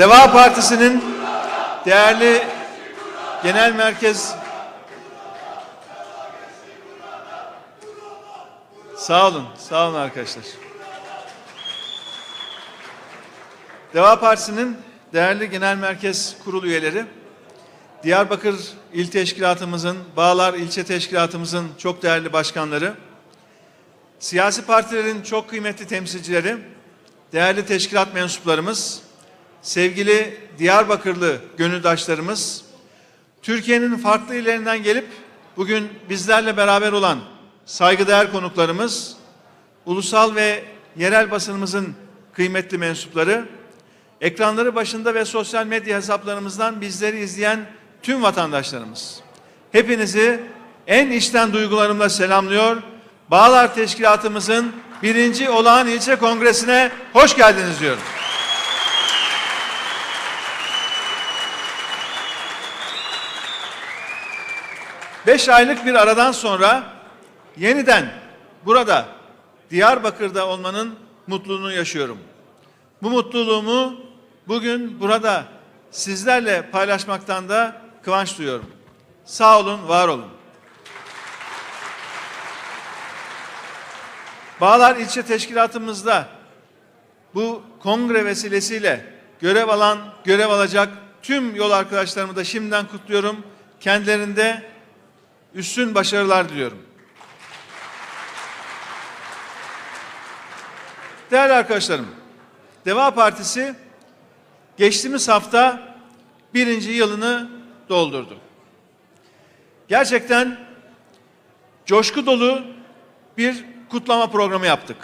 Deva Partisi'nin değerli genel merkez Sağ olun, sağ olun arkadaşlar. Deva Partisi'nin değerli genel merkez kurul üyeleri, Diyarbakır İl Teşkilatımızın, Bağlar İlçe Teşkilatımızın çok değerli başkanları, siyasi partilerin çok kıymetli temsilcileri, değerli teşkilat mensuplarımız, sevgili Diyarbakırlı gönüldaşlarımız, Türkiye'nin farklı illerinden gelip bugün bizlerle beraber olan saygıdeğer konuklarımız, ulusal ve yerel basınımızın kıymetli mensupları, ekranları başında ve sosyal medya hesaplarımızdan bizleri izleyen tüm vatandaşlarımız. Hepinizi en içten duygularımla selamlıyor. Bağlar Teşkilatımızın birinci olağan ilçe kongresine hoş geldiniz diyorum. Beş aylık bir aradan sonra yeniden burada Diyarbakır'da olmanın mutluluğunu yaşıyorum. Bu mutluluğumu bugün burada sizlerle paylaşmaktan da kıvanç duyuyorum. Sağ olun, var olun. Bağlar İlçe Teşkilatımızda bu kongre vesilesiyle görev alan, görev alacak tüm yol arkadaşlarımı da şimdiden kutluyorum. Kendilerinde üstün başarılar diliyorum. Değerli arkadaşlarım, Deva Partisi geçtiğimiz hafta birinci yılını doldurdu. Gerçekten coşku dolu bir kutlama programı yaptık.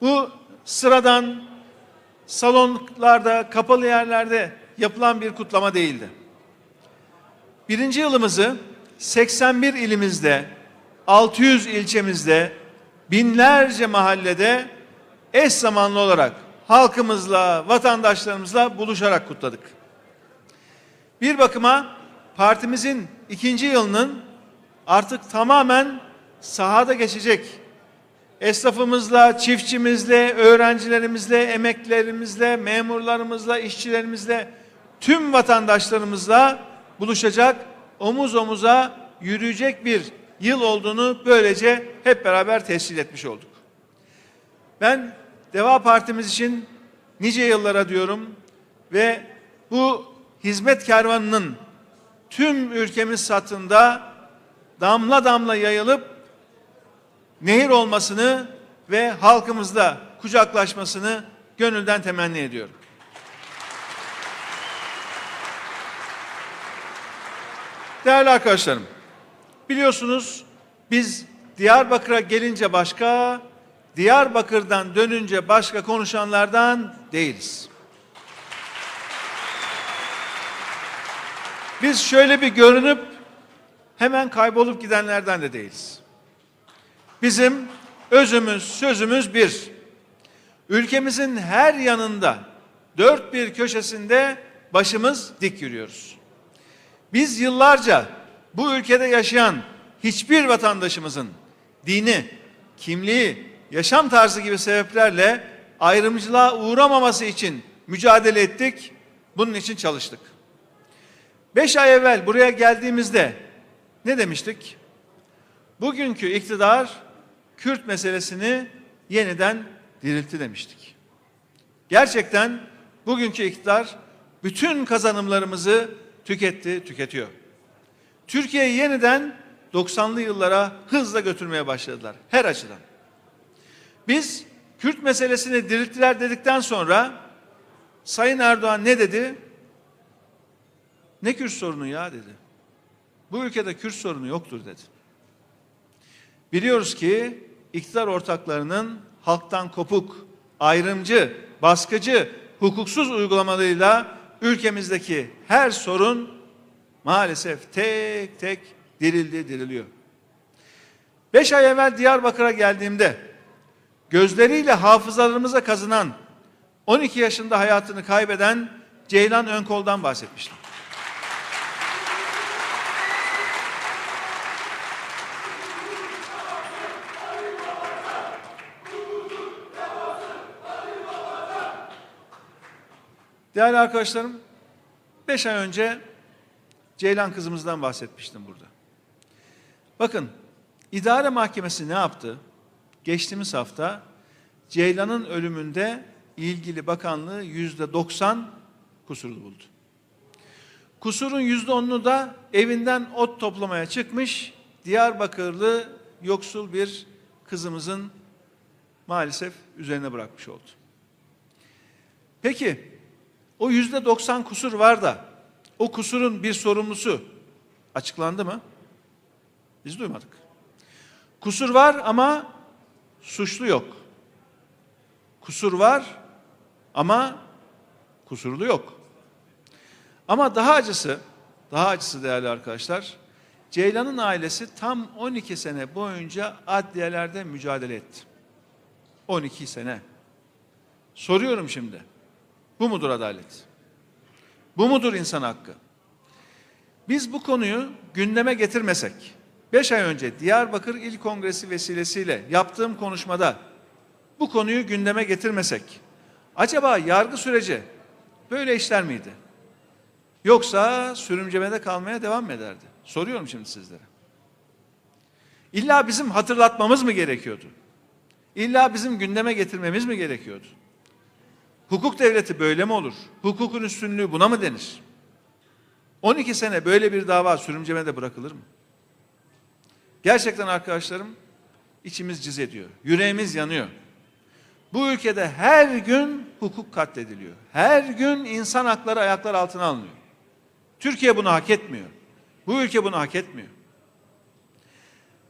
Bu sıradan salonlarda, kapalı yerlerde yapılan bir kutlama değildi. Birinci yılımızı 81 ilimizde, 600 ilçemizde, binlerce mahallede eş zamanlı olarak halkımızla, vatandaşlarımızla buluşarak kutladık. Bir bakıma partimizin ikinci yılının artık tamamen sahada geçecek. Esnafımızla, çiftçimizle, öğrencilerimizle, emeklerimizle, memurlarımızla, işçilerimizle, tüm vatandaşlarımızla buluşacak, omuz omuza yürüyecek bir yıl olduğunu böylece hep beraber tescil etmiş olduk. Ben Deva Partimiz için nice yıllara diyorum ve bu hizmet kervanının tüm ülkemiz satında damla damla yayılıp nehir olmasını ve halkımızla kucaklaşmasını gönülden temenni ediyorum. Değerli arkadaşlarım, biliyorsunuz biz Diyarbakır'a gelince başka, Diyarbakır'dan dönünce başka konuşanlardan değiliz. Biz şöyle bir görünüp hemen kaybolup gidenlerden de değiliz. Bizim özümüz, sözümüz bir. Ülkemizin her yanında, dört bir köşesinde başımız dik yürüyoruz. Biz yıllarca bu ülkede yaşayan hiçbir vatandaşımızın dini, kimliği, yaşam tarzı gibi sebeplerle ayrımcılığa uğramaması için mücadele ettik. Bunun için çalıştık. Beş ay evvel buraya geldiğimizde ne demiştik? Bugünkü iktidar Kürt meselesini yeniden diriltti demiştik. Gerçekten bugünkü iktidar bütün kazanımlarımızı tüketti, tüketiyor. Türkiye'yi yeniden 90'lı yıllara hızla götürmeye başladılar her açıdan. Biz Kürt meselesini dirilttiler dedikten sonra Sayın Erdoğan ne dedi? Ne Kürt sorunu ya dedi. Bu ülkede Kürt sorunu yoktur dedi. Biliyoruz ki iktidar ortaklarının halktan kopuk, ayrımcı, baskıcı, hukuksuz uygulamalarıyla ülkemizdeki her sorun maalesef tek tek dirildi, diriliyor. Beş ay evvel Diyarbakır'a geldiğimde gözleriyle hafızalarımıza kazınan 12 yaşında hayatını kaybeden Ceylan Önkol'dan bahsetmiştim. Değerli arkadaşlarım, beş ay önce Ceylan kızımızdan bahsetmiştim burada. Bakın, idare mahkemesi ne yaptı? Geçtiğimiz hafta Ceylan'ın ölümünde ilgili bakanlığı yüzde 90 kusurlu buldu. Kusurun yüzde onunu da evinden ot toplamaya çıkmış Diyarbakırlı yoksul bir kızımızın maalesef üzerine bırakmış oldu. Peki o yüzde 90 kusur var da o kusurun bir sorumlusu açıklandı mı? Biz duymadık. Kusur var ama suçlu yok. Kusur var ama kusurlu yok. Ama daha acısı, daha acısı değerli arkadaşlar, Ceylan'ın ailesi tam 12 sene boyunca adliyelerde mücadele etti. 12 sene. Soruyorum şimdi. Bu mudur adalet? Bu mudur insan hakkı? Biz bu konuyu gündeme getirmesek, 5 ay önce Diyarbakır İl Kongresi vesilesiyle yaptığım konuşmada bu konuyu gündeme getirmesek, acaba yargı süreci böyle işler miydi? Yoksa sürümcemede kalmaya devam mı ederdi? Soruyorum şimdi sizlere. İlla bizim hatırlatmamız mı gerekiyordu? İlla bizim gündeme getirmemiz mi gerekiyordu? Hukuk devleti böyle mi olur? Hukukun üstünlüğü buna mı denir? 12 sene böyle bir dava sürümcemede bırakılır mı? Gerçekten arkadaşlarım içimiz cız ediyor. Yüreğimiz yanıyor. Bu ülkede her gün hukuk katlediliyor. Her gün insan hakları ayaklar altına alınıyor. Türkiye bunu hak etmiyor. Bu ülke bunu hak etmiyor.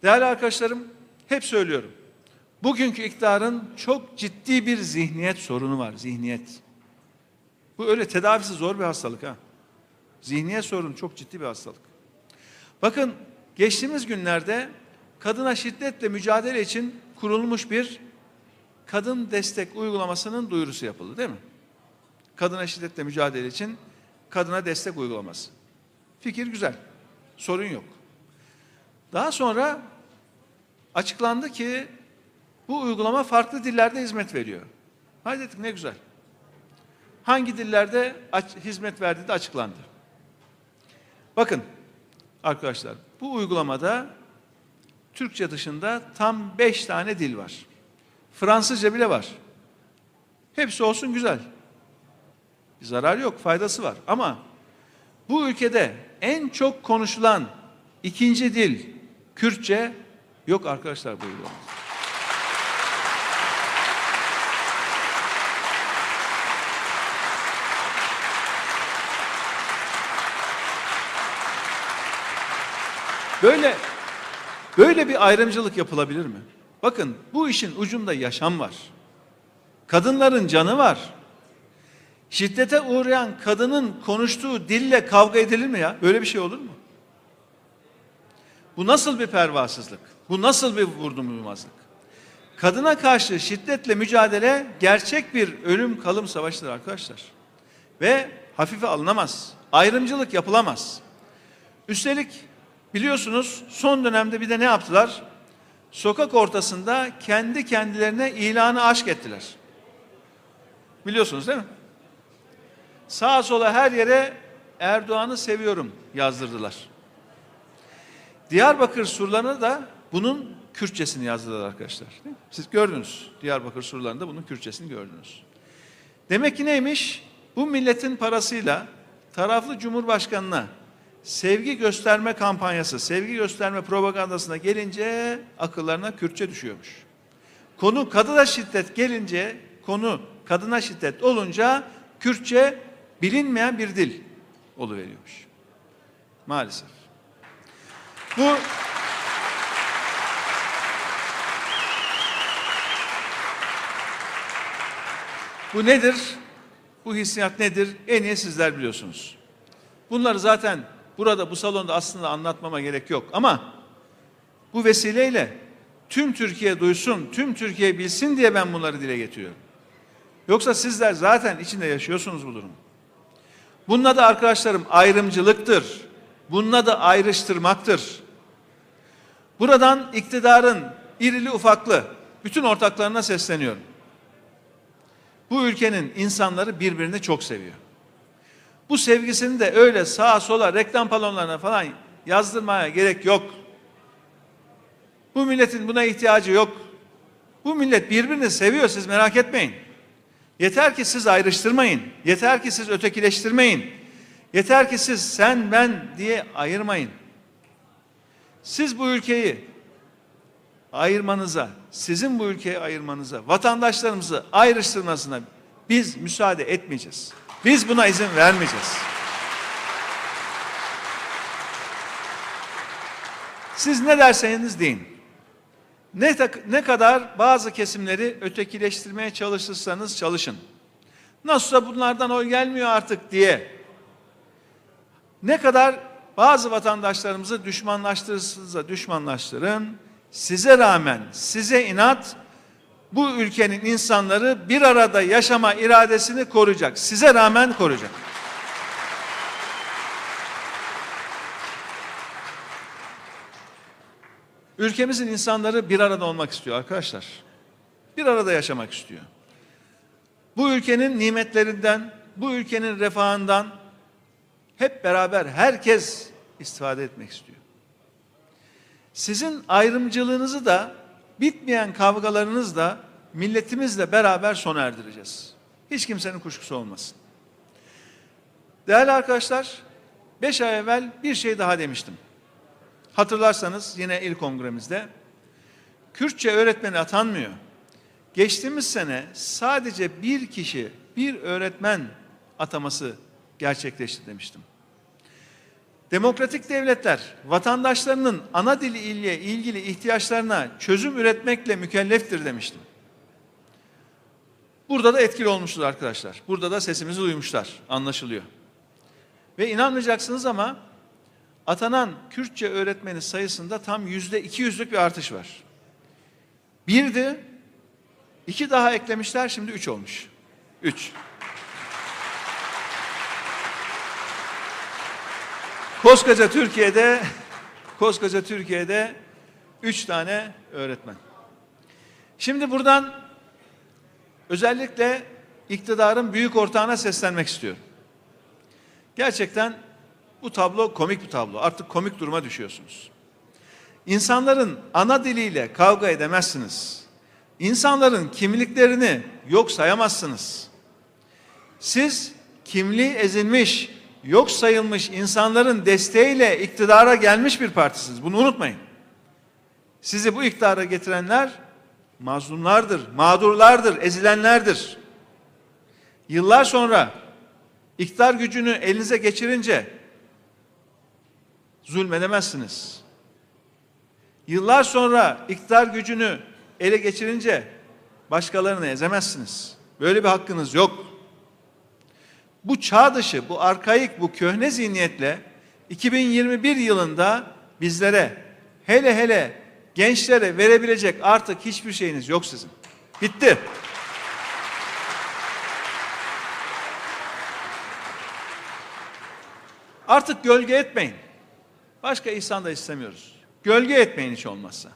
Değerli arkadaşlarım, hep söylüyorum. Bugünkü iktidarın çok ciddi bir zihniyet sorunu var, zihniyet. Bu öyle tedavisi zor bir hastalık ha. Zihniyet sorunu çok ciddi bir hastalık. Bakın geçtiğimiz günlerde kadına şiddetle mücadele için kurulmuş bir kadın destek uygulamasının duyurusu yapıldı değil mi? Kadına şiddetle mücadele için kadına destek uygulaması. Fikir güzel. Sorun yok. Daha sonra açıklandı ki bu uygulama farklı dillerde hizmet veriyor. Haydi dedik ne güzel. Hangi dillerde hizmet verdiği de açıklandı. Bakın arkadaşlar bu uygulamada Türkçe dışında tam beş tane dil var. Fransızca bile var. Hepsi olsun güzel. Bir zarar yok, faydası var. Ama bu ülkede en çok konuşulan ikinci dil Kürtçe yok arkadaşlar bu uygulamada. Böyle böyle bir ayrımcılık yapılabilir mi? Bakın bu işin ucunda yaşam var. Kadınların canı var. Şiddete uğrayan kadının konuştuğu dille kavga edilir mi ya? Böyle bir şey olur mu? Bu nasıl bir pervasızlık? Bu nasıl bir vurdumluymazlık? Kadına karşı şiddetle mücadele gerçek bir ölüm kalım savaşıdır arkadaşlar. Ve hafife alınamaz. Ayrımcılık yapılamaz. Üstelik biliyorsunuz son dönemde bir de ne yaptılar? Sokak ortasında kendi kendilerine ilanı aşk ettiler. Biliyorsunuz değil mi? Sağa sola her yere Erdoğan'ı seviyorum yazdırdılar. Diyarbakır surlarına da bunun Kürtçesini yazdılar arkadaşlar. Siz gördünüz. Diyarbakır surlarında bunun Kürtçesini gördünüz. Demek ki neymiş? Bu milletin parasıyla taraflı cumhurbaşkanına sevgi gösterme kampanyası, sevgi gösterme propagandasına gelince akıllarına Kürtçe düşüyormuş. Konu kadına şiddet gelince, konu kadına şiddet olunca Kürtçe bilinmeyen bir dil oluveriyormuş. Maalesef. Bu Bu nedir? Bu hissiyat nedir? En iyi sizler biliyorsunuz. Bunları zaten burada bu salonda aslında anlatmama gerek yok ama bu vesileyle tüm Türkiye duysun, tüm Türkiye bilsin diye ben bunları dile getiriyorum. Yoksa sizler zaten içinde yaşıyorsunuz bu durumu. Bunun adı arkadaşlarım ayrımcılıktır. Bunun adı ayrıştırmaktır. Buradan iktidarın irili ufaklı bütün ortaklarına sesleniyorum. Bu ülkenin insanları birbirini çok seviyor. Bu sevgisini de öyle sağa sola reklam palonlarına falan yazdırmaya gerek yok. Bu milletin buna ihtiyacı yok. Bu millet birbirini seviyor siz merak etmeyin. Yeter ki siz ayrıştırmayın. Yeter ki siz ötekileştirmeyin. Yeter ki siz sen ben diye ayırmayın. Siz bu ülkeyi ayırmanıza, sizin bu ülkeyi ayırmanıza, vatandaşlarımızı ayrıştırmasına biz müsaade etmeyeceğiz. Biz buna izin vermeyeceğiz. Siz ne derseniz deyin. Ne, ne kadar bazı kesimleri ötekileştirmeye çalışırsanız çalışın. Nasılsa bunlardan oy gelmiyor artık diye. Ne kadar bazı vatandaşlarımızı düşmanlaştırırsanız düşmanlaştırın. Size rağmen, size inat bu ülkenin insanları bir arada yaşama iradesini koruyacak. Size rağmen koruyacak. Ülkemizin insanları bir arada olmak istiyor arkadaşlar. Bir arada yaşamak istiyor. Bu ülkenin nimetlerinden, bu ülkenin refahından hep beraber herkes istifade etmek istiyor. Sizin ayrımcılığınızı da bitmeyen kavgalarınızı da milletimizle beraber sona erdireceğiz. Hiç kimsenin kuşkusu olmasın. Değerli arkadaşlar, beş ay evvel bir şey daha demiştim. Hatırlarsanız yine il kongremizde Kürtçe öğretmeni atanmıyor. Geçtiğimiz sene sadece bir kişi, bir öğretmen ataması gerçekleşti demiştim. Demokratik devletler vatandaşlarının ana dili ile ilgili ihtiyaçlarına çözüm üretmekle mükelleftir demiştim. Burada da etkili olmuştur arkadaşlar. Burada da sesimizi duymuşlar. Anlaşılıyor. Ve inanmayacaksınız ama atanan Kürtçe öğretmeni sayısında tam yüzde iki yüzlük bir artış var. Birdi, iki daha eklemişler şimdi üç olmuş. Üç. Koskoca Türkiye'de koskoca Türkiye'de üç tane öğretmen. Şimdi buradan özellikle iktidarın büyük ortağına seslenmek istiyorum. Gerçekten bu tablo komik bir tablo. Artık komik duruma düşüyorsunuz. İnsanların ana diliyle kavga edemezsiniz. İnsanların kimliklerini yok sayamazsınız. Siz kimliği ezilmiş, yok sayılmış insanların desteğiyle iktidara gelmiş bir partisiniz. Bunu unutmayın. Sizi bu iktidara getirenler mazlumlardır, mağdurlardır, ezilenlerdir. Yıllar sonra iktidar gücünü elinize geçirince zulmedemezsiniz. Yıllar sonra iktidar gücünü ele geçirince başkalarını ezemezsiniz. Böyle bir hakkınız yok. Bu çağ dışı, bu arkaik, bu köhne zihniyetle 2021 yılında bizlere hele hele gençlere verebilecek artık hiçbir şeyiniz yok sizin. Bitti. Artık gölge etmeyin. Başka ihsan da istemiyoruz. Gölge etmeyin hiç olmazsa.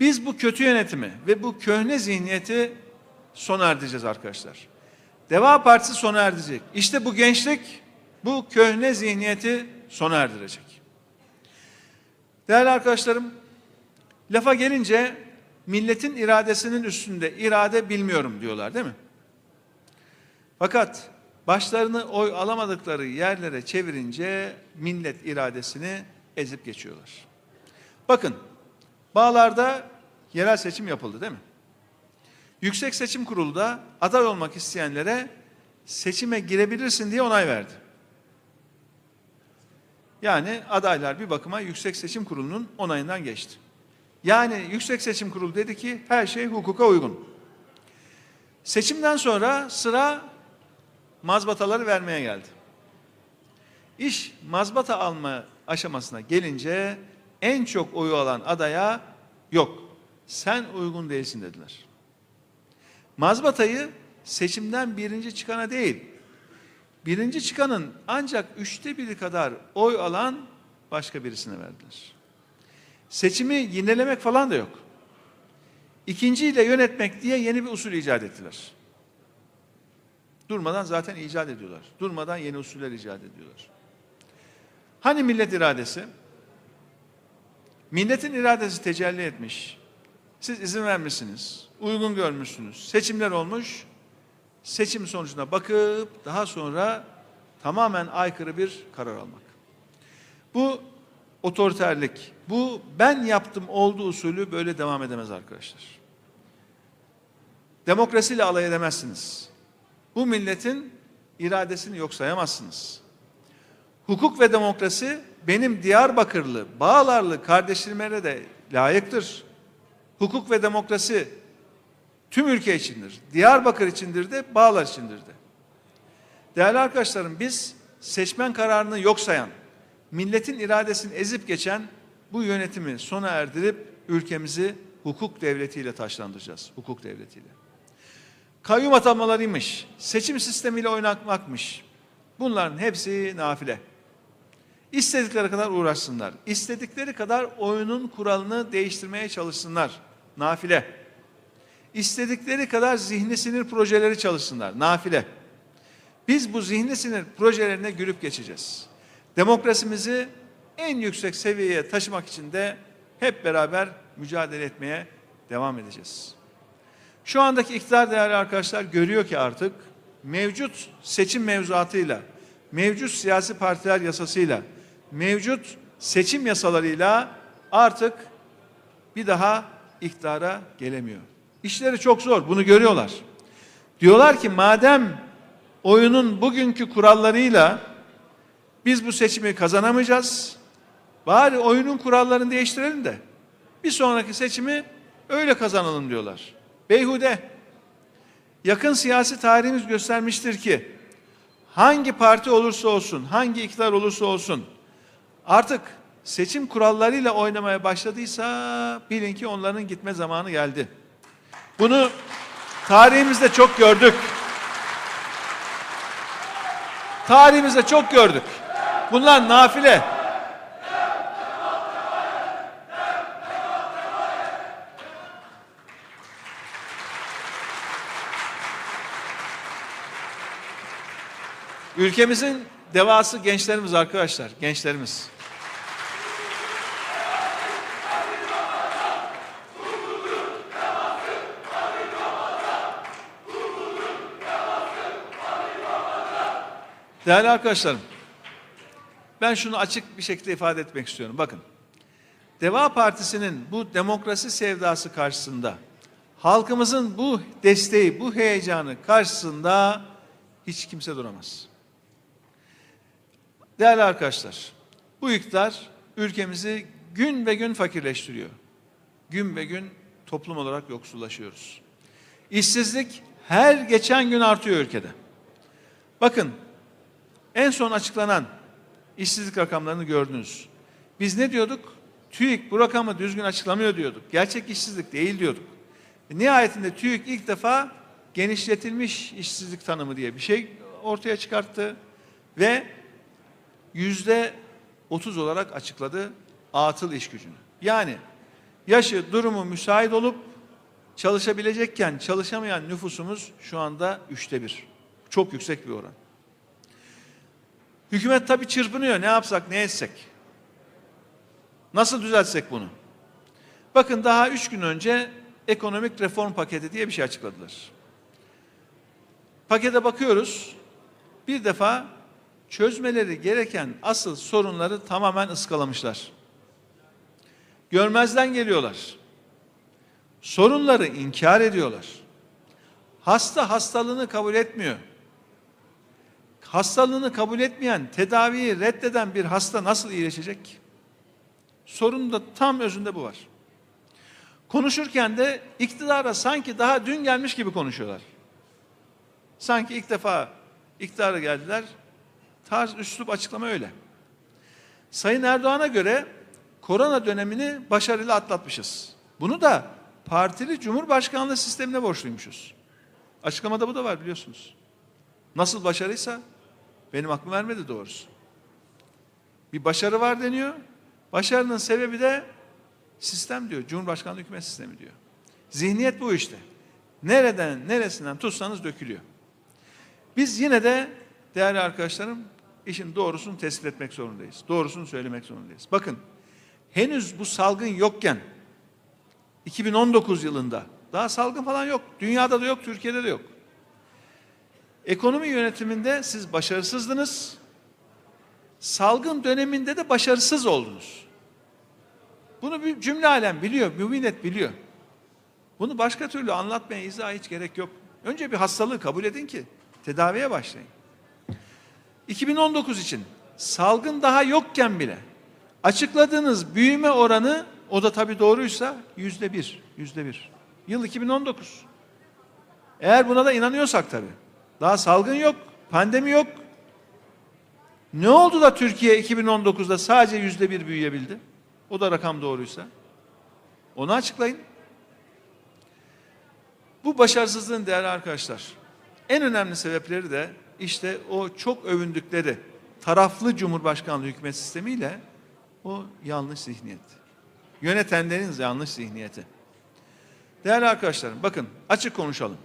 Biz bu kötü yönetimi ve bu köhne zihniyeti sona erdireceğiz arkadaşlar. Deva Partisi sona erdirecek. İşte bu gençlik bu köhne zihniyeti sona erdirecek. Değerli arkadaşlarım, lafa gelince milletin iradesinin üstünde irade bilmiyorum diyorlar değil mi? Fakat başlarını oy alamadıkları yerlere çevirince millet iradesini ezip geçiyorlar. Bakın, Bağlar'da yerel seçim yapıldı değil mi? Yüksek Seçim Kurulu da aday olmak isteyenlere seçime girebilirsin diye onay verdi. Yani adaylar bir bakıma Yüksek Seçim Kurulu'nun onayından geçti. Yani Yüksek Seçim Kurulu dedi ki her şey hukuka uygun. Seçimden sonra sıra mazbataları vermeye geldi. İş mazbata alma aşamasına gelince en çok oyu alan adaya yok sen uygun değilsin dediler. Mazbatayı seçimden birinci çıkana değil, birinci çıkanın ancak üçte biri kadar oy alan başka birisine verdiler. Seçimi yinelemek falan da yok. İkinciyle yönetmek diye yeni bir usul icat ettiler. Durmadan zaten icat ediyorlar. Durmadan yeni usuller icat ediyorlar. Hani millet iradesi? Milletin iradesi tecelli etmiş. Siz izin vermişsiniz. Uygun görmüşsünüz. Seçimler olmuş. Seçim sonucuna bakıp daha sonra tamamen aykırı bir karar almak. Bu otoriterlik. Bu ben yaptım olduğu usulü böyle devam edemez arkadaşlar. Demokrasiyle alay edemezsiniz. Bu milletin iradesini yok sayamazsınız. Hukuk ve demokrasi benim Diyarbakırlı, Bağlarlı kardeşlerime de layıktır. Hukuk ve demokrasi tüm ülke içindir. Diyarbakır içindir de, Bağlar içindir de. Değerli arkadaşlarım biz seçmen kararını yok sayan, milletin iradesini ezip geçen bu yönetimi sona erdirip ülkemizi hukuk devletiyle taşlandıracağız. Hukuk devletiyle. Kayyum atamalarıymış, seçim sistemiyle oynatmakmış. Bunların hepsi nafile. İstedikleri kadar uğraşsınlar. İstedikleri kadar oyunun kuralını değiştirmeye çalışsınlar. Nafile. İstedikleri kadar zihni sinir projeleri çalışsınlar. Nafile. Biz bu zihni sinir projelerine gülüp geçeceğiz. Demokrasimizi en yüksek seviyeye taşımak için de hep beraber mücadele etmeye devam edeceğiz. Şu andaki iktidar değerli arkadaşlar görüyor ki artık mevcut seçim mevzuatıyla, mevcut siyasi partiler yasasıyla, mevcut seçim yasalarıyla artık bir daha iktidara gelemiyor. İşleri çok zor, bunu görüyorlar. Diyorlar ki madem oyunun bugünkü kurallarıyla biz bu seçimi kazanamayacağız, bari oyunun kurallarını değiştirelim de bir sonraki seçimi öyle kazanalım diyorlar. Beyhude. Yakın siyasi tarihimiz göstermiştir ki hangi parti olursa olsun, hangi iktidar olursa olsun artık seçim kurallarıyla oynamaya başladıysa bilin ki onların gitme zamanı geldi. Bunu tarihimizde çok gördük. Tarihimizde çok gördük. Bunlar nafile. Ülkemizin devası gençlerimiz arkadaşlar, gençlerimiz. Değerli arkadaşlarım, ben şunu açık bir şekilde ifade etmek istiyorum. Bakın, Deva Partisi'nin bu demokrasi sevdası karşısında, halkımızın bu desteği, bu heyecanı karşısında hiç kimse duramaz. Değerli arkadaşlar, bu iktidar ülkemizi gün ve gün fakirleştiriyor. Gün ve gün toplum olarak yoksullaşıyoruz. İşsizlik her geçen gün artıyor ülkede. Bakın en son açıklanan işsizlik rakamlarını gördünüz. Biz ne diyorduk? TÜİK bu rakamı düzgün açıklamıyor diyorduk. Gerçek işsizlik değil diyorduk. Nihayetinde TÜİK ilk defa genişletilmiş işsizlik tanımı diye bir şey ortaya çıkarttı ve yüzde 30 olarak açıkladı atıl iş gücünü. Yani yaşı durumu müsait olup çalışabilecekken çalışamayan nüfusumuz şu anda üçte bir. Çok yüksek bir oran. Hükümet tabii çırpınıyor. Ne yapsak, ne etsek? Nasıl düzeltsek bunu? Bakın daha üç gün önce ekonomik reform paketi diye bir şey açıkladılar. Pakete bakıyoruz. Bir defa çözmeleri gereken asıl sorunları tamamen ıskalamışlar. Görmezden geliyorlar. Sorunları inkar ediyorlar. Hasta hastalığını kabul etmiyor. Hastalığını kabul etmeyen, tedaviyi reddeden bir hasta nasıl iyileşecek? Sorun da tam özünde bu var. Konuşurken de iktidara sanki daha dün gelmiş gibi konuşuyorlar. Sanki ilk defa iktidara geldiler. Tarz, üslup açıklama öyle. Sayın Erdoğan'a göre korona dönemini başarıyla atlatmışız. Bunu da partili cumhurbaşkanlığı sistemine borçluymuşuz. Açıklamada bu da var biliyorsunuz. Nasıl başarıysa benim aklım vermedi doğrusu. Bir başarı var deniyor. Başarının sebebi de sistem diyor. Cumhurbaşkanlığı hükümet sistemi diyor. Zihniyet bu işte. Nereden neresinden tutsanız dökülüyor. Biz yine de değerli arkadaşlarım işin doğrusunu tespit etmek zorundayız. Doğrusunu söylemek zorundayız. Bakın henüz bu salgın yokken 2019 yılında daha salgın falan yok. Dünyada da yok, Türkiye'de de yok. Ekonomi yönetiminde siz başarısızdınız. Salgın döneminde de başarısız oldunuz. Bunu bir cümle alem biliyor, müminet biliyor. Bunu başka türlü anlatmaya izah hiç gerek yok. Önce bir hastalığı kabul edin ki tedaviye başlayın. 2019 için salgın daha yokken bile açıkladığınız büyüme oranı o da tabii doğruysa yüzde bir, yüzde bir. Yıl 2019. Eğer buna da inanıyorsak tabii. Daha salgın yok, pandemi yok. Ne oldu da Türkiye 2019'da sadece yüzde bir büyüyebildi? O da rakam doğruysa. Onu açıklayın. Bu başarısızlığın değerli arkadaşlar. En önemli sebepleri de işte o çok övündükleri taraflı cumhurbaşkanlığı hükümet sistemiyle o yanlış zihniyet. Yönetenlerin yanlış zihniyeti. Değerli arkadaşlarım bakın açık konuşalım.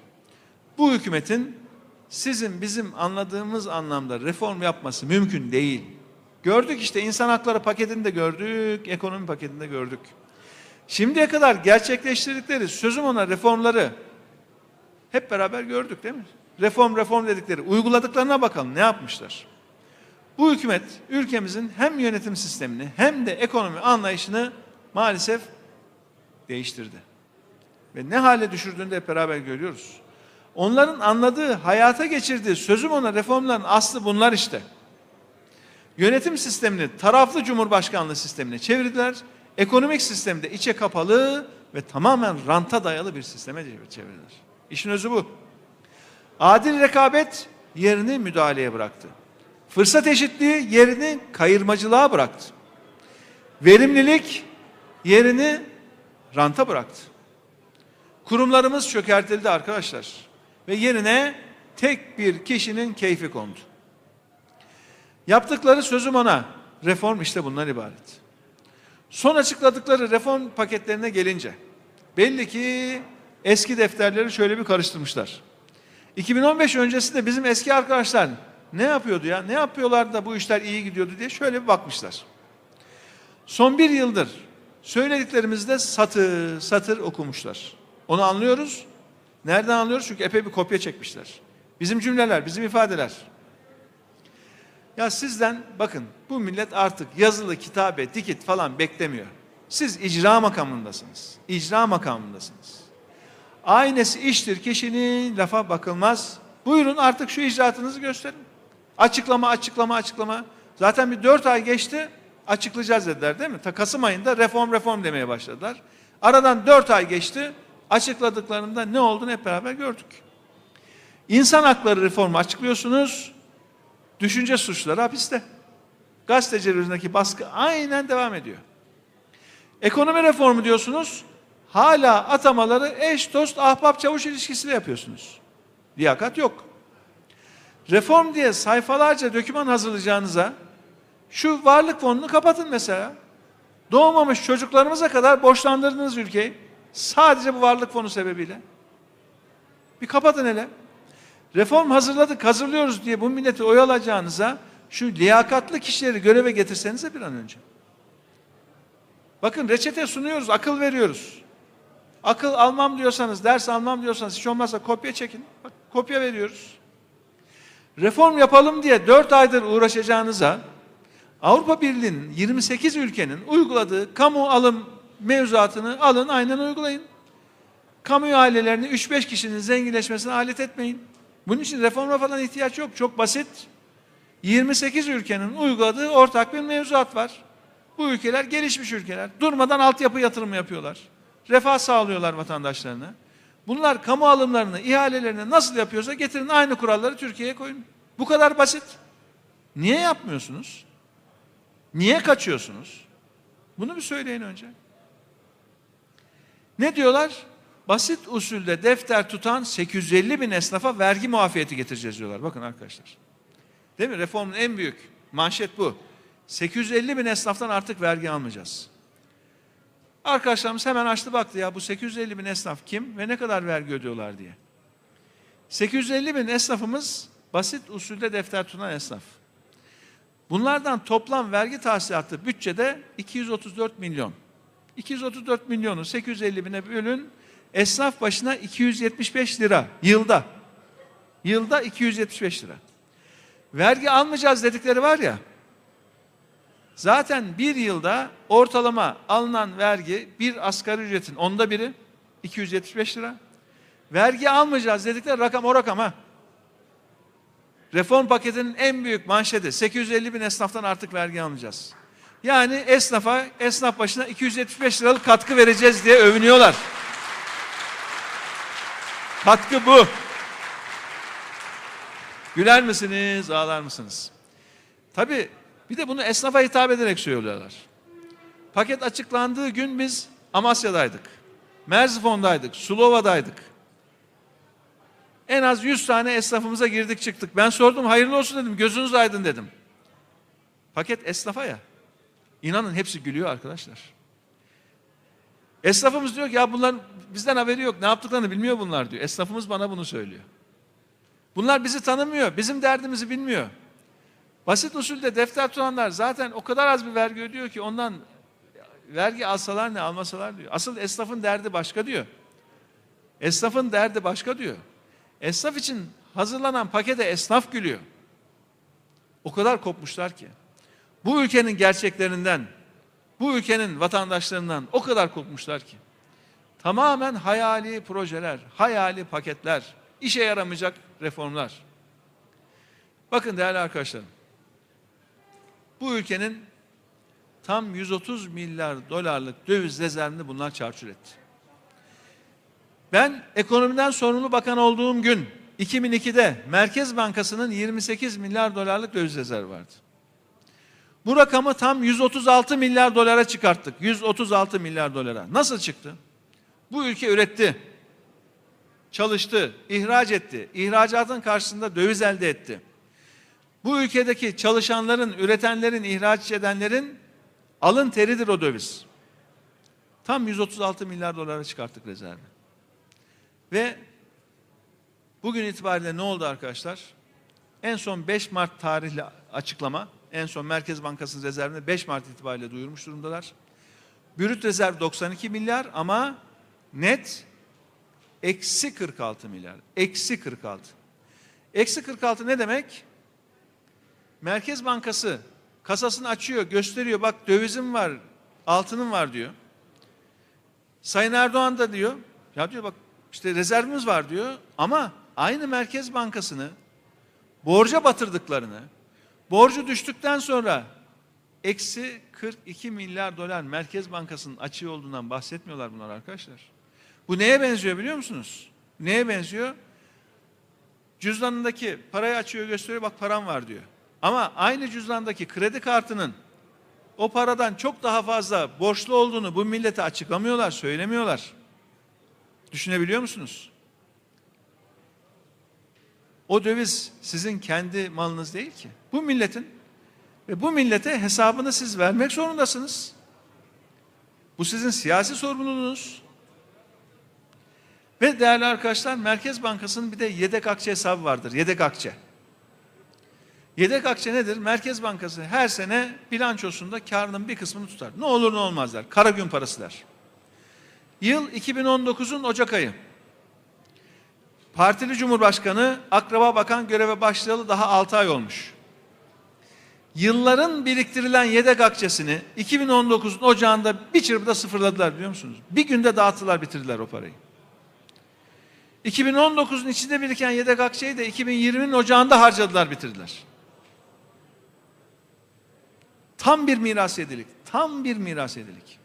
Bu hükümetin sizin bizim anladığımız anlamda reform yapması mümkün değil. Gördük işte insan hakları paketinde gördük, ekonomi paketinde gördük. Şimdiye kadar gerçekleştirdikleri sözüm ona reformları hep beraber gördük değil mi? Reform reform dedikleri uyguladıklarına bakalım ne yapmışlar. Bu hükümet ülkemizin hem yönetim sistemini hem de ekonomi anlayışını maalesef değiştirdi. Ve ne hale düşürdüğünü de hep beraber görüyoruz. Onların anladığı, hayata geçirdiği sözüm ona reformların aslı bunlar işte. Yönetim sistemini taraflı cumhurbaşkanlığı sistemine çevirdiler. Ekonomik sistemde içe kapalı ve tamamen ranta dayalı bir sisteme çevirdiler. İşin özü bu. Adil rekabet yerini müdahaleye bıraktı. Fırsat eşitliği yerini kayırmacılığa bıraktı. Verimlilik yerini ranta bıraktı. Kurumlarımız çökertildi arkadaşlar. Ve yerine tek bir kişinin keyfi kondu. Yaptıkları sözüm ona reform işte bundan ibaret. Son açıkladıkları reform paketlerine gelince belli ki eski defterleri şöyle bir karıştırmışlar. 2015 öncesinde bizim eski arkadaşlar ne yapıyordu ya? Ne yapıyorlardı da bu işler iyi gidiyordu diye şöyle bir bakmışlar. Son bir yıldır söylediklerimizde satır satır okumuşlar. Onu anlıyoruz. Nereden anlıyoruz? Çünkü epey bir kopya çekmişler. Bizim cümleler, bizim ifadeler. Ya sizden bakın bu millet artık yazılı kitabe, dikit falan beklemiyor. Siz icra makamındasınız. İcra makamındasınız. Aynesi iştir kişinin lafa bakılmaz. Buyurun artık şu icraatınızı gösterin. Açıklama, açıklama, açıklama. Zaten bir dört ay geçti açıklayacağız dediler değil mi? Ta Kasım ayında reform reform demeye başladılar. Aradan dört ay geçti. Açıkladıklarında ne olduğunu hep beraber gördük. İnsan hakları reformu açıklıyorsunuz. Düşünce suçları hapiste. Gazeteciler üzerindeki baskı aynen devam ediyor. Ekonomi reformu diyorsunuz. Hala atamaları eş dost ahbap çavuş ilişkisiyle yapıyorsunuz. Liyakat yok. Reform diye sayfalarca döküman hazırlayacağınıza şu varlık fonunu kapatın mesela. Doğmamış çocuklarımıza kadar borçlandırdınız ülkeyi. Sadece bu varlık fonu sebebiyle. Bir kapatın hele. Reform hazırladık, hazırlıyoruz diye bu milleti oyalayacağınıza şu liyakatlı kişileri göreve getirsenize bir an önce. Bakın reçete sunuyoruz, akıl veriyoruz. Akıl almam diyorsanız, ders almam diyorsanız hiç olmazsa kopya çekin. Bak kopya veriyoruz. Reform yapalım diye dört aydır uğraşacağınıza Avrupa Birliği'nin 28 ülkenin uyguladığı kamu alım mevzuatını alın aynen uygulayın. Kamu ailelerini 3-5 kişinin zenginleşmesine alet etmeyin. Bunun için reforma falan ihtiyaç yok. Çok basit. 28 ülkenin uyguladığı ortak bir mevzuat var. Bu ülkeler gelişmiş ülkeler. Durmadan altyapı yatırımı yapıyorlar. Refah sağlıyorlar vatandaşlarına. Bunlar kamu alımlarını, ihalelerini nasıl yapıyorsa getirin aynı kuralları Türkiye'ye koyun. Bu kadar basit. Niye yapmıyorsunuz? Niye kaçıyorsunuz? Bunu bir söyleyin önce. Ne diyorlar? Basit usulde defter tutan 850 bin esnafa vergi muafiyeti getireceğiz diyorlar. Bakın arkadaşlar. Değil mi? Reformun en büyük manşet bu. 850 bin esnaftan artık vergi almayacağız. Arkadaşlarımız hemen açtı baktı ya bu 850 bin esnaf kim ve ne kadar vergi ödüyorlar diye. 850 bin esnafımız basit usulde defter tutan esnaf. Bunlardan toplam vergi tahsilatı bütçede 234 milyon. 234 milyonu 850 bine bölün. Esnaf başına 275 lira yılda. Yılda 275 lira. Vergi almayacağız dedikleri var ya. Zaten bir yılda ortalama alınan vergi bir asgari ücretin onda biri 275 lira. Vergi almayacağız dedikleri rakam o rakam ha. Reform paketinin en büyük manşeti 850 bin esnaftan artık vergi almayacağız. Yani esnafa, esnaf başına 275 liralık katkı vereceğiz diye övünüyorlar. Katkı bu. Güler misiniz, ağlar mısınız? Tabii bir de bunu esnafa hitap ederek söylüyorlar. Paket açıklandığı gün biz Amasya'daydık. Merzifon'daydık, Sulova'daydık. En az 100 tane esnafımıza girdik çıktık. Ben sordum hayırlı olsun dedim, gözünüz aydın dedim. Paket esnafa ya. İnanın hepsi gülüyor arkadaşlar. Esnafımız diyor ki ya bunların bizden haberi yok. Ne yaptıklarını bilmiyor bunlar diyor. Esnafımız bana bunu söylüyor. Bunlar bizi tanımıyor. Bizim derdimizi bilmiyor. Basit usulde defter tutanlar zaten o kadar az bir vergi ödüyor ki ondan vergi alsalar ne almasalar diyor. Asıl esnafın derdi başka diyor. Esnafın derdi başka diyor. Esnaf için hazırlanan pakete esnaf gülüyor. O kadar kopmuşlar ki. Bu ülkenin gerçeklerinden, bu ülkenin vatandaşlarından o kadar kopmuşlar ki. Tamamen hayali projeler, hayali paketler, işe yaramayacak reformlar. Bakın değerli arkadaşlarım. Bu ülkenin tam 130 milyar dolarlık döviz rezervini bunlar çarçur etti. Ben ekonomiden sorumlu bakan olduğum gün 2002'de Merkez Bankası'nın 28 milyar dolarlık döviz rezervi vardı. Bu rakamı tam 136 milyar dolara çıkarttık. 136 milyar dolara. Nasıl çıktı? Bu ülke üretti. Çalıştı, ihraç etti. İhracatın karşısında döviz elde etti. Bu ülkedeki çalışanların, üretenlerin, ihraç edenlerin alın teridir o döviz. Tam 136 milyar dolara çıkarttık rezervi. Ve bugün itibariyle ne oldu arkadaşlar? En son 5 Mart tarihli açıklama, en son Merkez Bankası'nın rezervini 5 Mart itibariyle duyurmuş durumdalar. Brüt rezerv 92 milyar ama net eksi 46 milyar. Eksi 46. Eksi 46 ne demek? Merkez Bankası kasasını açıyor, gösteriyor. Bak dövizim var, altınım var diyor. Sayın Erdoğan da diyor, ya diyor bak işte rezervimiz var diyor ama aynı Merkez Bankası'nı borca batırdıklarını, borcu düştükten sonra eksi 42 milyar dolar Merkez Bankası'nın açığı olduğundan bahsetmiyorlar bunlar arkadaşlar. Bu neye benziyor biliyor musunuz? Neye benziyor? Cüzdanındaki parayı açıyor gösteriyor bak param var diyor. Ama aynı cüzdandaki kredi kartının o paradan çok daha fazla borçlu olduğunu bu millete açıklamıyorlar, söylemiyorlar. Düşünebiliyor musunuz? O döviz sizin kendi malınız değil ki. Bu milletin ve bu millete hesabını siz vermek zorundasınız. Bu sizin siyasi sorumluluğunuz. Ve değerli arkadaşlar Merkez Bankası'nın bir de yedek akçe hesabı vardır. Yedek akçe. Yedek akçe nedir? Merkez Bankası her sene bilançosunda karının bir kısmını tutar. Ne olur ne olmaz der. Kara gün parası der. Yıl 2019'un Ocak ayı. Partili Cumhurbaşkanı Akraba Bakan göreve başlayalı daha 6 ay olmuş. Yılların biriktirilen yedek akçesini 2019'un ocağında bir çırpıda sıfırladılar biliyor musunuz? Bir günde dağıttılar bitirdiler o parayı. 2019'un içinde biriken yedek akçeyi de 2020'nin ocağında harcadılar bitirdiler. Tam bir miras yedilik. Tam bir miras yedilik.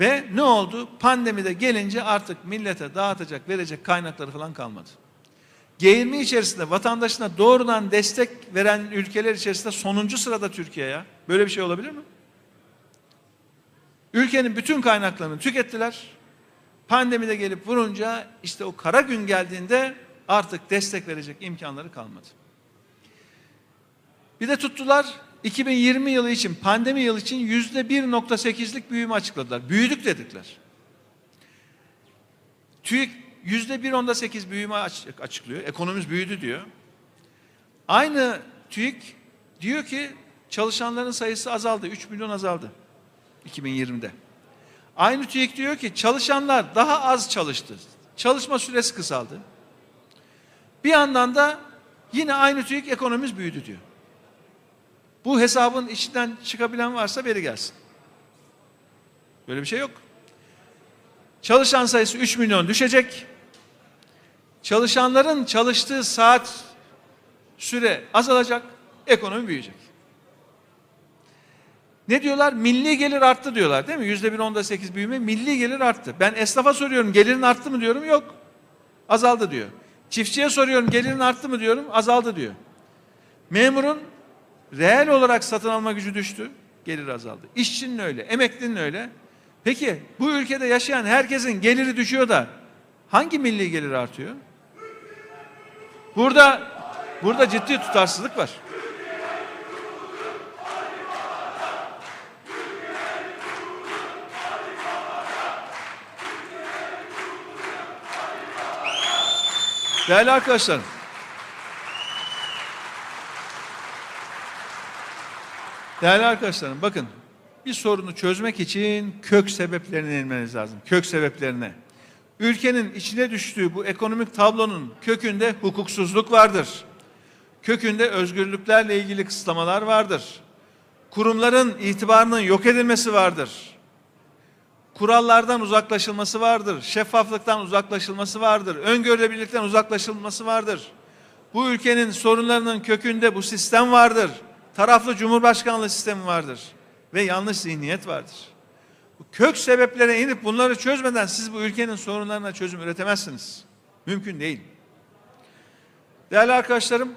Ve ne oldu? Pandemide gelince artık millete dağıtacak, verecek kaynakları falan kalmadı. G20 içerisinde vatandaşına doğrudan destek veren ülkeler içerisinde sonuncu sırada Türkiye ya. Böyle bir şey olabilir mi? Ülkenin bütün kaynaklarını tükettiler. Pandemide gelip vurunca işte o kara gün geldiğinde artık destek verecek imkanları kalmadı. Bir de tuttular 2020 yılı için pandemi yılı için yüzde 1.8'lik büyüme açıkladılar. Büyüdük dedikler. TÜİK yüzde 1.8 büyüme açıklıyor. Ekonomimiz büyüdü diyor. Aynı TÜİK diyor ki çalışanların sayısı azaldı. 3 milyon azaldı 2020'de. Aynı TÜİK diyor ki çalışanlar daha az çalıştı. Çalışma süresi kısaldı. Bir yandan da yine aynı TÜİK ekonomimiz büyüdü diyor. Bu hesabın içinden çıkabilen varsa beri gelsin. Böyle bir şey yok. Çalışan sayısı 3 milyon düşecek. Çalışanların çalıştığı saat süre azalacak, ekonomi büyüyecek. Ne diyorlar? Milli gelir arttı diyorlar değil mi? Yüzde bir onda sekiz büyüme milli gelir arttı. Ben esnafa soruyorum gelirin arttı mı diyorum yok. Azaldı diyor. Çiftçiye soruyorum gelirin arttı mı diyorum azaldı diyor. Memurun reel olarak satın alma gücü düştü. Gelir azaldı. İşçinin öyle, emeklinin öyle. Peki bu ülkede yaşayan herkesin geliri düşüyor da hangi milli gelir artıyor? Burada burada ciddi tutarsızlık var. Değerli arkadaşlarım. Değerli arkadaşlarım bakın bir sorunu çözmek için kök sebeplerine inmeniz lazım. Kök sebeplerine. Ülkenin içine düştüğü bu ekonomik tablonun kökünde hukuksuzluk vardır. Kökünde özgürlüklerle ilgili kısıtlamalar vardır. Kurumların itibarının yok edilmesi vardır. Kurallardan uzaklaşılması vardır. Şeffaflıktan uzaklaşılması vardır. Öngörülebilirlikten uzaklaşılması vardır. Bu ülkenin sorunlarının kökünde bu sistem vardır. Taraflı cumhurbaşkanlığı sistemi vardır. Ve yanlış zihniyet vardır. Bu kök sebeplere inip bunları çözmeden siz bu ülkenin sorunlarına çözüm üretemezsiniz. Mümkün değil. Değerli arkadaşlarım,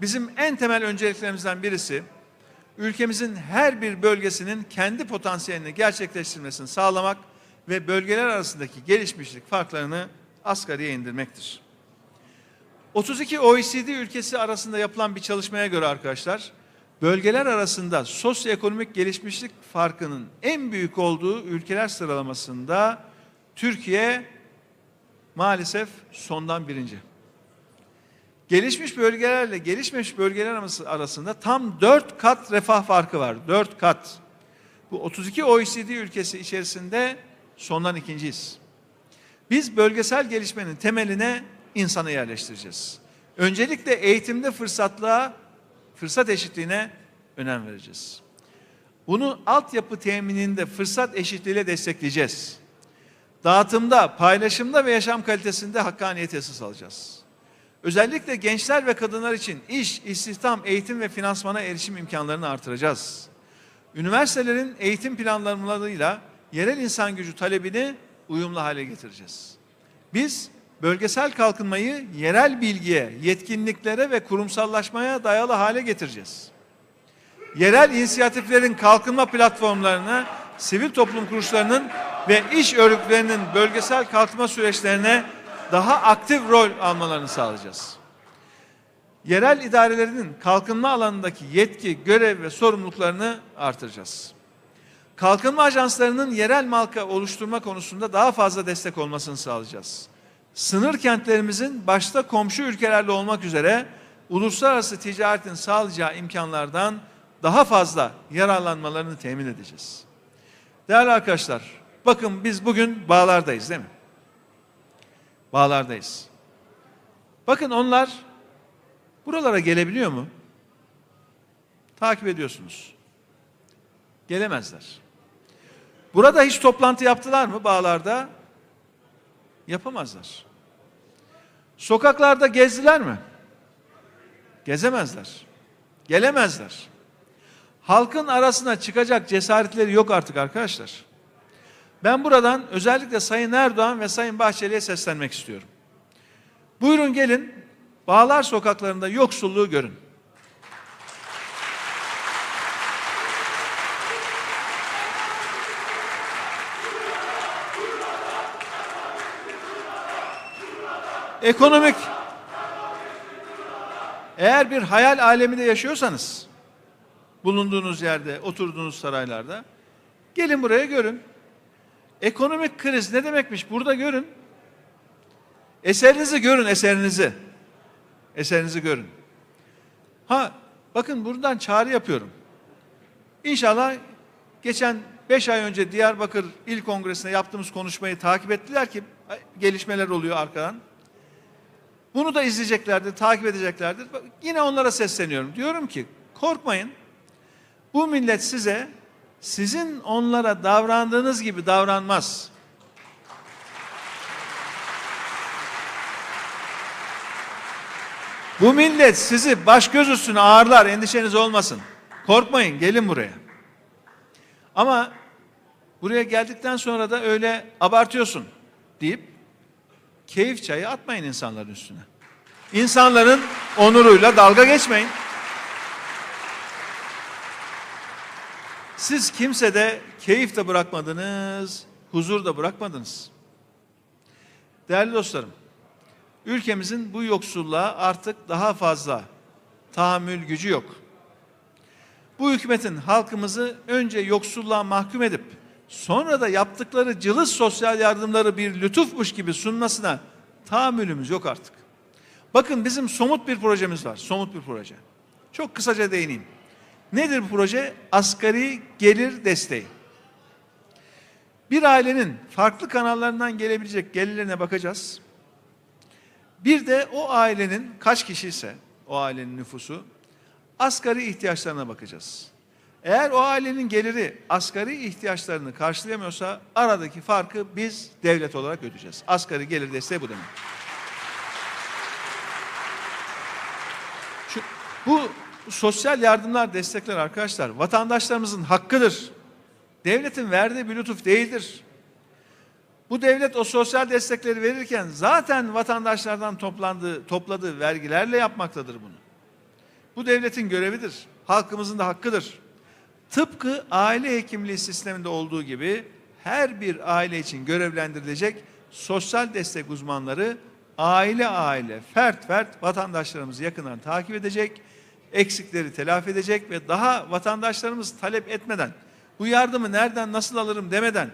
bizim en temel önceliklerimizden birisi ülkemizin her bir bölgesinin kendi potansiyelini gerçekleştirmesini sağlamak ve bölgeler arasındaki gelişmişlik farklarını asgariye indirmektir. 32 OECD ülkesi arasında yapılan bir çalışmaya göre arkadaşlar, bölgeler arasında sosyoekonomik gelişmişlik farkının en büyük olduğu ülkeler sıralamasında Türkiye maalesef sondan birinci. Gelişmiş bölgelerle gelişmemiş bölgeler arasında tam dört kat refah farkı var. Dört kat. Bu 32 OECD ülkesi içerisinde sondan ikinciyiz. Biz bölgesel gelişmenin temeline insanı yerleştireceğiz. Öncelikle eğitimde fırsatlığa, fırsat eşitliğine önem vereceğiz. Bunu altyapı temininde fırsat eşitliğiyle destekleyeceğiz. Dağıtımda, paylaşımda ve yaşam kalitesinde hakkaniyet esas alacağız. Özellikle gençler ve kadınlar için iş, istihdam, eğitim ve finansmana erişim imkanlarını artıracağız. Üniversitelerin eğitim planlamalarıyla yerel insan gücü talebini uyumlu hale getireceğiz. Biz bölgesel kalkınmayı yerel bilgiye, yetkinliklere ve kurumsallaşmaya dayalı hale getireceğiz. Yerel inisiyatiflerin kalkınma platformlarına, sivil toplum kuruluşlarının ve iş örgütlerinin bölgesel kalkınma süreçlerine daha aktif rol almalarını sağlayacağız. Yerel idarelerinin kalkınma alanındaki yetki, görev ve sorumluluklarını artıracağız. Kalkınma ajanslarının yerel marka oluşturma konusunda daha fazla destek olmasını sağlayacağız. Sınır kentlerimizin başta komşu ülkelerle olmak üzere uluslararası ticaretin sağlayacağı imkanlardan daha fazla yararlanmalarını temin edeceğiz. Değerli arkadaşlar, bakın biz bugün bağlardayız değil mi? Bağlardayız. Bakın onlar buralara gelebiliyor mu? Takip ediyorsunuz. Gelemezler. Burada hiç toplantı yaptılar mı bağlarda? Yapamazlar. Sokaklarda gezdiler mi? Gezemezler. Gelemezler. Halkın arasına çıkacak cesaretleri yok artık arkadaşlar. Ben buradan özellikle Sayın Erdoğan ve Sayın Bahçeli'ye seslenmek istiyorum. Buyurun gelin Bağlar sokaklarında yoksulluğu görün. Ekonomik eğer bir hayal aleminde yaşıyorsanız bulunduğunuz yerde, oturduğunuz saraylarda gelin buraya görün. Ekonomik kriz ne demekmiş? Burada görün. Eserinizi görün, eserinizi. Eserinizi görün. Ha bakın buradan çağrı yapıyorum. İnşallah geçen 5 ay önce Diyarbakır İl Kongresi'nde yaptığımız konuşmayı takip ettiler ki gelişmeler oluyor arkadan. Bunu da izleyeceklerdir, takip edeceklerdir. Yine onlara sesleniyorum. Diyorum ki korkmayın. Bu millet size sizin onlara davrandığınız gibi davranmaz. Bu millet sizi baş göz üstüne ağırlar endişeniz olmasın. Korkmayın gelin buraya. Ama buraya geldikten sonra da öyle abartıyorsun deyip keyif çayı atmayın insanların üstüne. İnsanların onuruyla dalga geçmeyin. Siz kimsede keyif de bırakmadınız, huzur da bırakmadınız. Değerli dostlarım, ülkemizin bu yoksulluğa artık daha fazla tahammül gücü yok. Bu hükümetin halkımızı önce yoksulluğa mahkum edip sonra da yaptıkları cılız sosyal yardımları bir lütufmuş gibi sunmasına tahammülümüz yok artık. Bakın bizim somut bir projemiz var. Somut bir proje. Çok kısaca değineyim. Nedir bu proje? Asgari gelir desteği. Bir ailenin farklı kanallarından gelebilecek gelirlerine bakacağız. Bir de o ailenin kaç kişi ise o ailenin nüfusu asgari ihtiyaçlarına bakacağız. Eğer o ailenin geliri asgari ihtiyaçlarını karşılayamıyorsa aradaki farkı biz devlet olarak ödeyeceğiz. Asgari gelir desteği bu demek. Şu, bu sosyal yardımlar, destekler arkadaşlar vatandaşlarımızın hakkıdır. Devletin verdiği bir lütuf değildir. Bu devlet o sosyal destekleri verirken zaten vatandaşlardan toplandığı, topladığı vergilerle yapmaktadır bunu. Bu devletin görevidir. Halkımızın da hakkıdır. Tıpkı aile hekimliği sisteminde olduğu gibi her bir aile için görevlendirilecek sosyal destek uzmanları aile aile, fert fert vatandaşlarımızı yakından takip edecek, eksikleri telafi edecek ve daha vatandaşlarımız talep etmeden, bu yardımı nereden nasıl alırım demeden,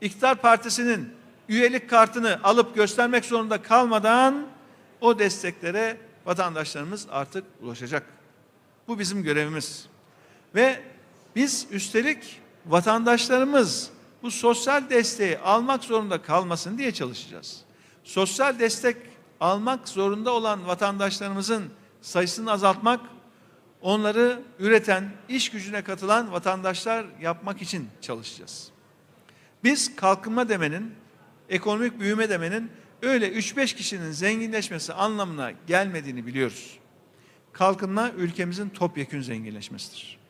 iktidar partisinin üyelik kartını alıp göstermek zorunda kalmadan o desteklere vatandaşlarımız artık ulaşacak. Bu bizim görevimiz. Ve biz üstelik vatandaşlarımız bu sosyal desteği almak zorunda kalmasın diye çalışacağız. Sosyal destek almak zorunda olan vatandaşlarımızın sayısını azaltmak, onları üreten, iş gücüne katılan vatandaşlar yapmak için çalışacağız. Biz kalkınma demenin, ekonomik büyüme demenin öyle 3-5 kişinin zenginleşmesi anlamına gelmediğini biliyoruz. Kalkınma ülkemizin topyekün zenginleşmesidir.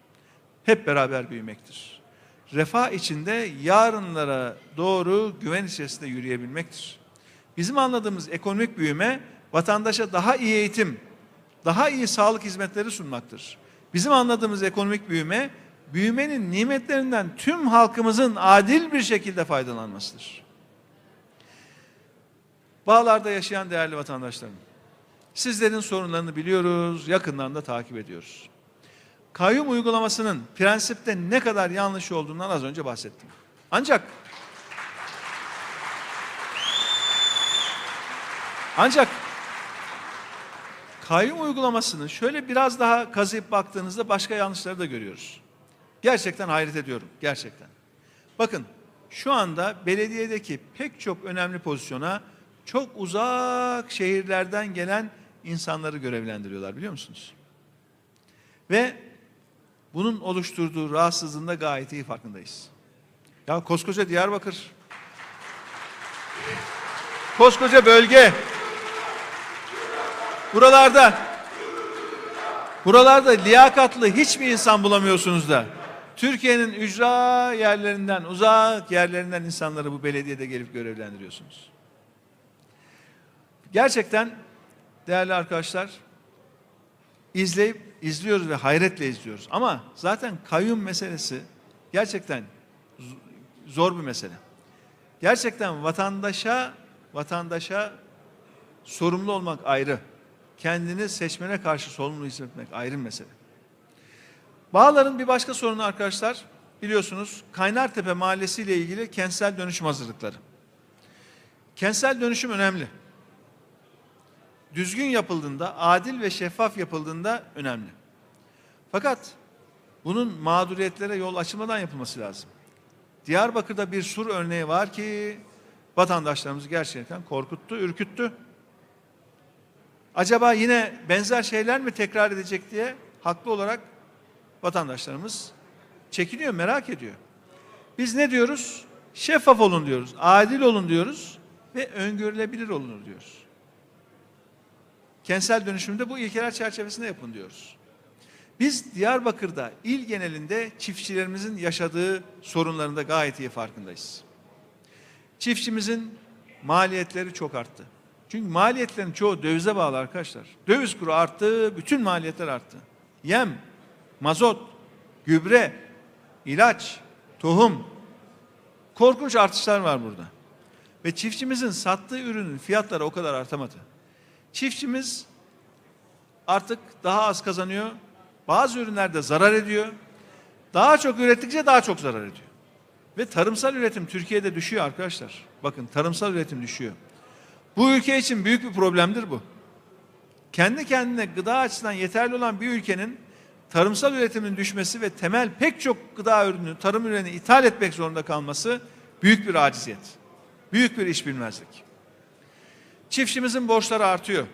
Hep beraber büyümektir. Refah içinde yarınlara doğru güven içerisinde yürüyebilmektir. Bizim anladığımız ekonomik büyüme vatandaşa daha iyi eğitim, daha iyi sağlık hizmetleri sunmaktır. Bizim anladığımız ekonomik büyüme büyümenin nimetlerinden tüm halkımızın adil bir şekilde faydalanmasıdır. Bağlarda yaşayan değerli vatandaşlarım, sizlerin sorunlarını biliyoruz, yakından da takip ediyoruz. Kayyum uygulamasının prensipte ne kadar yanlış olduğundan az önce bahsettim. Ancak ancak kayyum uygulamasının şöyle biraz daha kazıyıp baktığınızda başka yanlışları da görüyoruz. Gerçekten hayret ediyorum. Gerçekten. Bakın şu anda belediyedeki pek çok önemli pozisyona çok uzak şehirlerden gelen insanları görevlendiriyorlar biliyor musunuz? Ve bunun oluşturduğu rahatsızlığın da gayet iyi farkındayız. Ya koskoca Diyarbakır, koskoca bölge, buralarda, buralarda liyakatlı hiçbir insan bulamıyorsunuz da. Türkiye'nin ücra yerlerinden, uzak yerlerinden insanları bu belediyede gelip görevlendiriyorsunuz. Gerçekten değerli arkadaşlar izleyip izliyoruz ve hayretle izliyoruz. Ama zaten kayyum meselesi gerçekten zor bir mesele. Gerçekten vatandaşa vatandaşa sorumlu olmak ayrı. Kendini seçmene karşı sorumlu hissetmek ayrı bir mesele. Bağların bir başka sorunu arkadaşlar biliyorsunuz Kaynartepe Mahallesi ile ilgili kentsel dönüşüm hazırlıkları. Kentsel dönüşüm önemli. Düzgün yapıldığında, adil ve şeffaf yapıldığında önemli. Fakat bunun mağduriyetlere yol açılmadan yapılması lazım. Diyarbakır'da bir sur örneği var ki vatandaşlarımızı gerçekten korkuttu, ürküttü. Acaba yine benzer şeyler mi tekrar edecek diye haklı olarak vatandaşlarımız çekiniyor, merak ediyor. Biz ne diyoruz? Şeffaf olun diyoruz, adil olun diyoruz ve öngörülebilir olunur diyoruz. Kentsel dönüşümde bu ilkeler çerçevesinde yapın diyoruz. Biz Diyarbakır'da il genelinde çiftçilerimizin yaşadığı sorunların da gayet iyi farkındayız. Çiftçimizin maliyetleri çok arttı. Çünkü maliyetlerin çoğu dövize bağlı arkadaşlar. Döviz kuru arttı, bütün maliyetler arttı. Yem, mazot, gübre, ilaç, tohum. Korkunç artışlar var burada. Ve çiftçimizin sattığı ürünün fiyatları o kadar artamadı. Çiftçimiz artık daha az kazanıyor. Bazı ürünlerde zarar ediyor. Daha çok ürettikçe daha çok zarar ediyor. Ve tarımsal üretim Türkiye'de düşüyor arkadaşlar. Bakın tarımsal üretim düşüyor. Bu ülke için büyük bir problemdir bu. Kendi kendine gıda açısından yeterli olan bir ülkenin tarımsal üretimin düşmesi ve temel pek çok gıda ürünü, tarım ürünü ithal etmek zorunda kalması büyük bir aciziyet. Büyük bir iş bilmezlik. Çiftçimizin borçları artıyor.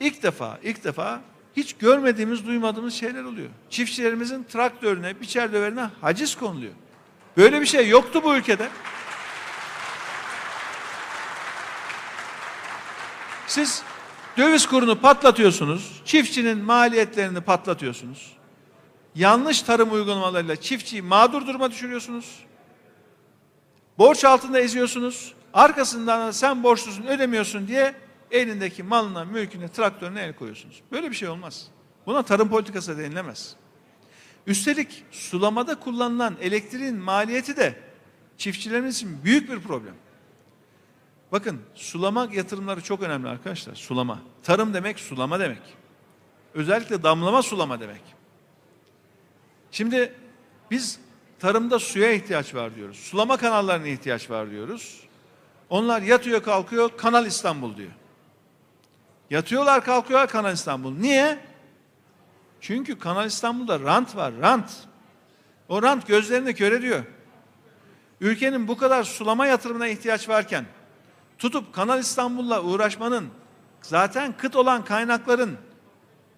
İlk defa, ilk defa hiç görmediğimiz, duymadığımız şeyler oluyor. Çiftçilerimizin traktörüne, biçer döverine haciz konuluyor. Böyle bir şey yoktu bu ülkede. Siz döviz kurunu patlatıyorsunuz, çiftçinin maliyetlerini patlatıyorsunuz. Yanlış tarım uygulamalarıyla çiftçiyi mağdur duruma düşürüyorsunuz. Borç altında eziyorsunuz. Arkasından da sen borçlusun ödemiyorsun diye elindeki malına, mülküne, traktörüne el koyuyorsunuz. Böyle bir şey olmaz. Buna tarım politikası denilemez. Üstelik sulamada kullanılan elektriğin maliyeti de çiftçilerimiz için büyük bir problem. Bakın sulama yatırımları çok önemli arkadaşlar. Sulama. Tarım demek sulama demek. Özellikle damlama sulama demek. Şimdi biz tarımda suya ihtiyaç var diyoruz. Sulama kanallarına ihtiyaç var diyoruz. Onlar yatıyor kalkıyor Kanal İstanbul diyor. Yatıyorlar kalkıyorlar Kanal İstanbul. Niye? Çünkü Kanal İstanbul'da rant var, rant. O rant gözlerini kör ediyor. Ülkenin bu kadar sulama yatırımına ihtiyaç varken tutup Kanal İstanbul'la uğraşmanın zaten kıt olan kaynakların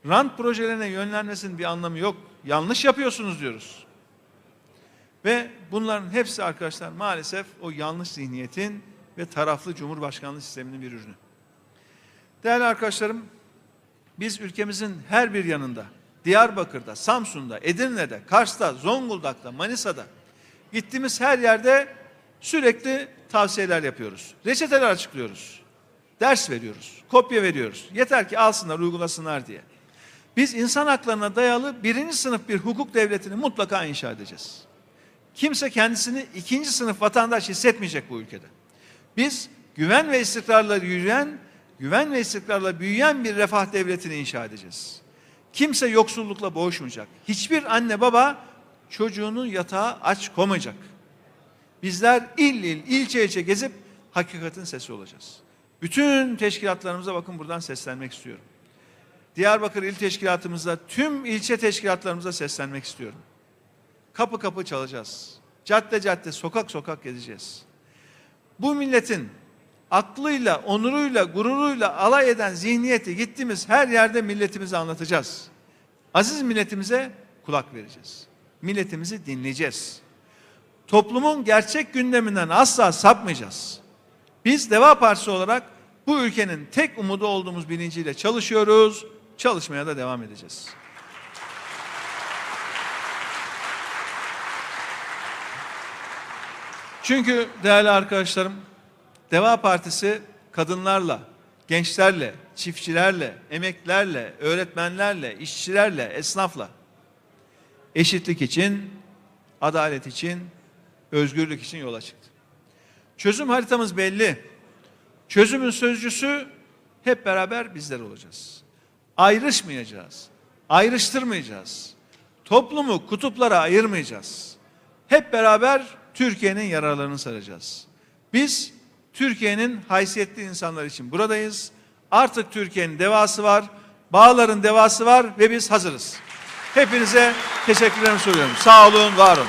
rant projelerine yönlenmesinin bir anlamı yok. Yanlış yapıyorsunuz diyoruz. Ve bunların hepsi arkadaşlar maalesef o yanlış zihniyetin ve taraflı cumhurbaşkanlığı sisteminin bir ürünü. Değerli arkadaşlarım, biz ülkemizin her bir yanında, Diyarbakır'da, Samsun'da, Edirne'de, Kars'ta, Zonguldak'ta, Manisa'da gittiğimiz her yerde sürekli tavsiyeler yapıyoruz. Reçeteler açıklıyoruz. Ders veriyoruz. Kopya veriyoruz. Yeter ki alsınlar, uygulasınlar diye. Biz insan haklarına dayalı birinci sınıf bir hukuk devletini mutlaka inşa edeceğiz. Kimse kendisini ikinci sınıf vatandaş hissetmeyecek bu ülkede. Biz güven ve istikrarla yürüyen, güven ve istikrarla büyüyen bir refah devletini inşa edeceğiz. Kimse yoksullukla boğuşmayacak. Hiçbir anne baba çocuğunu yatağa aç koymayacak. Bizler il il, ilçe ilçe gezip hakikatin sesi olacağız. Bütün teşkilatlarımıza bakın buradan seslenmek istiyorum. Diyarbakır İl Teşkilatımızda tüm ilçe teşkilatlarımıza seslenmek istiyorum. Kapı kapı çalacağız. Cadde cadde, sokak sokak gezeceğiz. Bu milletin aklıyla, onuruyla, gururuyla alay eden zihniyeti gittiğimiz her yerde milletimize anlatacağız. Aziz milletimize kulak vereceğiz. Milletimizi dinleyeceğiz. Toplumun gerçek gündeminden asla sapmayacağız. Biz Deva Partisi olarak bu ülkenin tek umudu olduğumuz bilinciyle çalışıyoruz, çalışmaya da devam edeceğiz. Çünkü değerli arkadaşlarım, Deva Partisi kadınlarla, gençlerle, çiftçilerle, emeklerle, öğretmenlerle, işçilerle, esnafla eşitlik için, adalet için, özgürlük için yola çıktı. Çözüm haritamız belli. Çözümün sözcüsü hep beraber bizler olacağız. Ayrışmayacağız. Ayrıştırmayacağız. Toplumu kutuplara ayırmayacağız. Hep beraber Türkiye'nin yararlarını saracağız. Biz Türkiye'nin haysiyetli insanlar için buradayız. Artık Türkiye'nin devası var, bağların devası var ve biz hazırız. Hepinize teşekkürlerimi sunuyorum. Sağ olun, var olun.